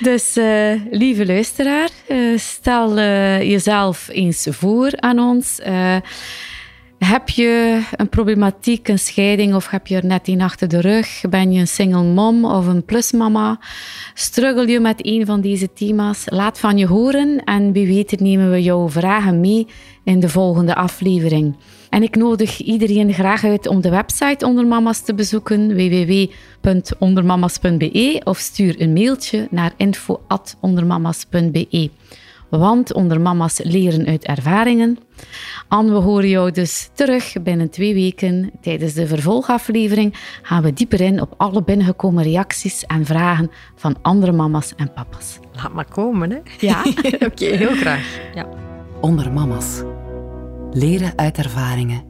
dus uh, lieve luisteraar, uh, stel jezelf eens voor aan ons. Heb je een problematiek, een scheiding of heb je er net een achter de rug? Ben je een single mom of een plusmama? Struggle je met een van deze thema's? Laat van je horen en wie weet nemen we jouw vragen mee in de volgende aflevering. En ik nodig iedereen graag uit om de website Ondermama's te bezoeken, www.ondermamas.be of stuur een mailtje naar info.ondermamas.be want onder mama's leren uit ervaringen. Anne, we horen jou dus terug binnen twee weken. Tijdens de vervolgaflevering gaan we dieper in op alle binnengekomen reacties en vragen van andere mama's en papa's. Laat maar komen, hè? Ja. Oké, heel graag. Ja. Onder mama's. Leren uit ervaringen